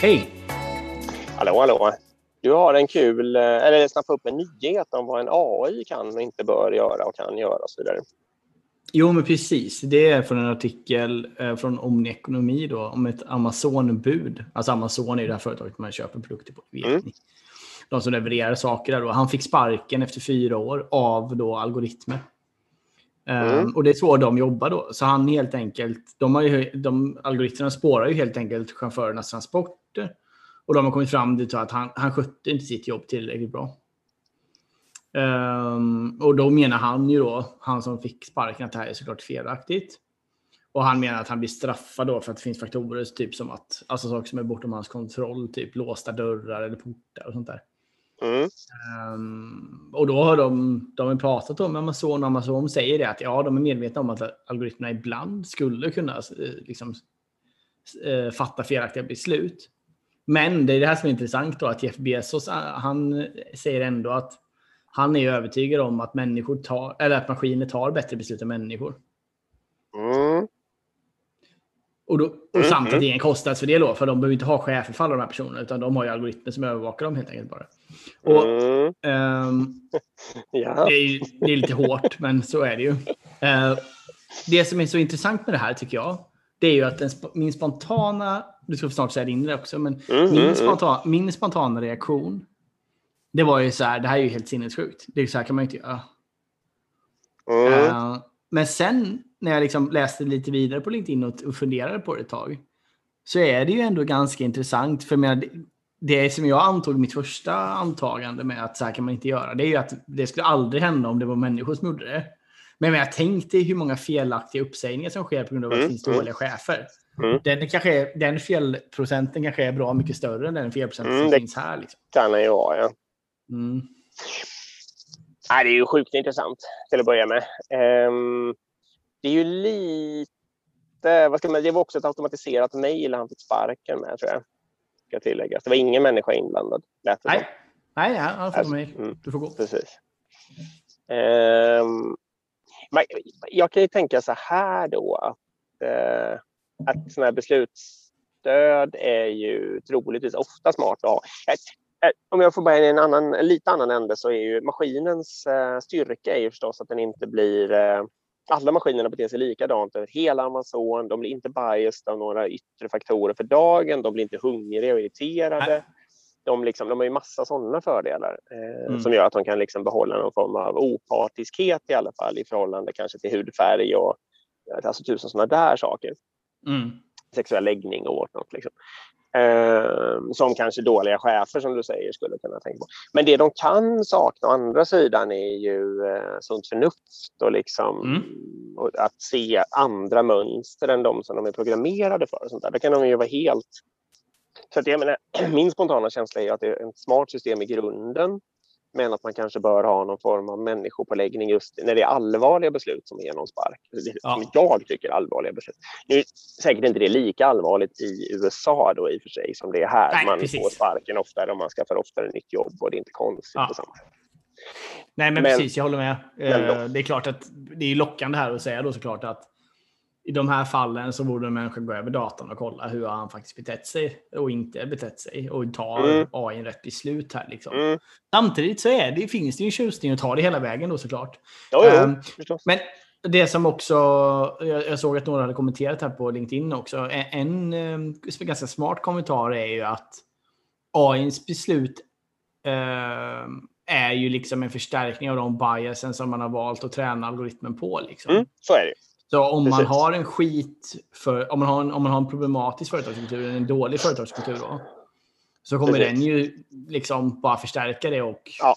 Hej! Hallå, hallå. Du har en kul, eh, eller snappa upp en nyhet om vad en AI kan och inte bör göra och kan göra och så vidare. Jo, men precis. Det är från en artikel eh, från Omni Ekonomi då, om ett Amazon-bud. Alltså Amazon är det här företaget man köper produkter på. Vet Mm. De som levererar saker där då. Han fick sparken efter fyra år av då algoritmer. Mm. Ehm, och det är så de jobbar då. Så han helt enkelt, de, har ju, de algoritmerna spårar ju helt enkelt chaufförernas transporter. Och de har kommit fram till att han, han skötte inte sitt jobb tillräckligt bra. Um, och då menar han ju då, han som fick sparken, att det här är såklart felaktigt. Och han menar att han blir straffad då för att det finns faktorer typ som att, alltså saker som är bortom hans kontroll, typ låsta dörrar eller portar och sånt där. Mm. Um, och då har de, de har pratat om Amazon och Amazon säger det att ja, de är medvetna om att algoritmerna ibland skulle kunna eh, liksom, eh, fatta felaktiga beslut. Men det är det här som är intressant då, att Jeff Bezos, eh, han säger ändå att han är övertygad om att människor tar, eller att maskiner tar bättre beslut än människor. Mm. Och, då, och Mm, samt att mm. det är en kostnadsfördel då, för de behöver inte ha chefer för alla de här personerna, utan de har ju algoritmer som övervakar dem helt enkelt bara. Och, Mm. ehm, Ja. Det är, ju, det är lite hårt, men så är det ju. Eh, det som är så intressant med det här tycker jag, det är ju att den, min spontana, du ska snart säga din det också, men Mm, mm, min, mm. spontan, min spontana reaktion, det var ju så här, det här är ju helt sinnessjukt. Det är så här kan man ju inte göra. Eh, men sen när jag liksom läste lite vidare på LinkedIn och, och funderade på det ett tag, så är det ju ändå ganska intressant. För menar, det, som jag antog mitt första antagande med att så här kan man inte göra, det är ju att det skulle aldrig hända om det var människor som gjorde det. Men jag tänk dig hur många felaktiga uppsägningar som sker på grund av att det Mm, finns mm. dåliga chefer. Mm. Den, kanske är, den felprocenten kanske är bra mycket större än den felprocenten Mm, som finns här. Liksom. Kan den ju vara, ja. Mm. Nej, det är ju sjukt intressant till att börja med. Ehm, det är ju lite... Vad ska man, det var också ett automatiserat mejl han fick sparken med, tror jag. Ska tilläggas. Det var ingen människa inblandad. lät det som. Nej, han får Alltså, mig. mm. Du får gå. Precis. Men jag kan ju tänka så här då att, eh, att sådana här beslutsstöd är ju troligtvis ofta smart att ha. Om jag får börja i en, annan, en lite annan ände så är ju maskinens eh, styrka är ju förstås att den inte blir eh, alla maskinerna beter sig likadant över hela Amazon. De blir inte biased av några yttre faktorer för dagen. De blir inte hungriga och irriterade. De, liksom, de har ju massa sådana fördelar eh, Mm. som gör att de kan liksom behålla någon form av opartiskhet i alla fall i förhållande kanske till hudfärg och alltså tusen sådana där saker. Mm. Sexuell läggning och whatnot. Liksom. Eh, som kanske dåliga chefer som du säger skulle kunna tänka på. Men det de kan sakna å andra sidan är ju eh, sunt förnuft och liksom Mm. och att se andra mönster än de som de är programmerade för. Och sånt där. Då kan de ju vara helt... Så att jag menar, min spontana känsla är att det är ett smart system i grunden men att man kanske bör ha någon form av människopåläggning just när det är allvarliga beslut som ger spark. Ja. Som jag tycker är allvarliga beslut. Nu är säkert inte det lika allvarligt i USA då i och för sig som det är här. Nej, man precis. får sparken oftare och man skaffar oftare nytt jobb och det är inte konstigt Ja. på samma sätt. Nej, men, Men- precis, jag håller med. Eh, det är klart att det är lockande här att säga då såklart att i de här fallen så borde en människa gå över datorn och kolla hur han faktiskt betett sig och inte betett sig och ta Mm. AI rätt beslut här. Liksom. Mm. Samtidigt så är det, finns det ju en tjusning att ta det hela vägen då såklart. Jo, jo, Ehm, förstås. Men det som också, jag, jag såg att några hade kommenterat här på LinkedIn också. En, en eh, ganska smart kommentar är ju att AIns beslut eh, är ju liksom en förstärkning av de biasen som man har valt att träna algoritmen på. Liksom. Mm, så är det. Så om man Precis. har en skit, för, om, man har en, om man har en problematisk företagskultur, en dålig företagskultur då, så kommer Precis. den ju liksom bara förstärka det och Ja.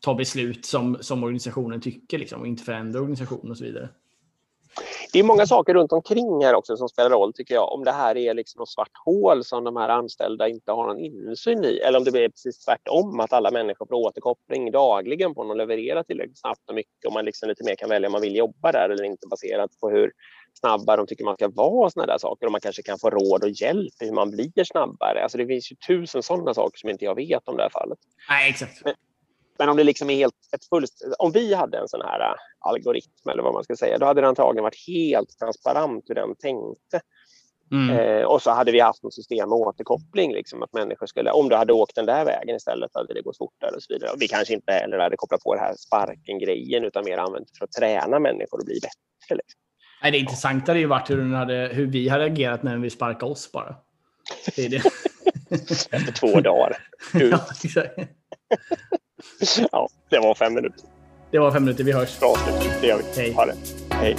ta beslut som, som organisationen tycker liksom, och inte förändra organisationen och så vidare. Det är många saker runt omkring här också som spelar roll tycker jag. Om det här är liksom något svart hål som de här anställda inte har någon insyn i. Eller om det blir precis tvärtom, att alla människor får återkoppling dagligen på att leverera tillräckligt snabbt och mycket. Och man liksom lite mer kan välja om man vill jobba där eller inte baserat på hur snabba de tycker man ska vara. och Såna där saker. Och man kanske kan få råd och hjälp i hur man blir snabbare. Alltså det finns ju tusen sådana saker som inte jag vet om det här fallet. Nej, exakt. Men om det liksom är helt ett fullst... Om vi hade en sån här äh, algoritm eller vad man ska säga, då hade det antagligen varit helt transparent hur den tänkte. Mm. Eh, och så hade vi haft något system med återkoppling. Liksom, att människor skulle, om du hade åkt den där vägen istället hade det gått fortare och så vidare. Och vi kanske inte heller hade kopplat på det här sparken-grejen utan mer använt för att träna människor att bli bättre. Liksom. Nej, det intressanta hade ju varit hur, hade, hur vi hade agerat när vi sparkade oss bara. Det är det. Efter två dagar. ja, ja, det var fem minuter. Det var fem minuter. Vi hörs. Bra slut. Det gör vi. Hej. Ha det. Hej.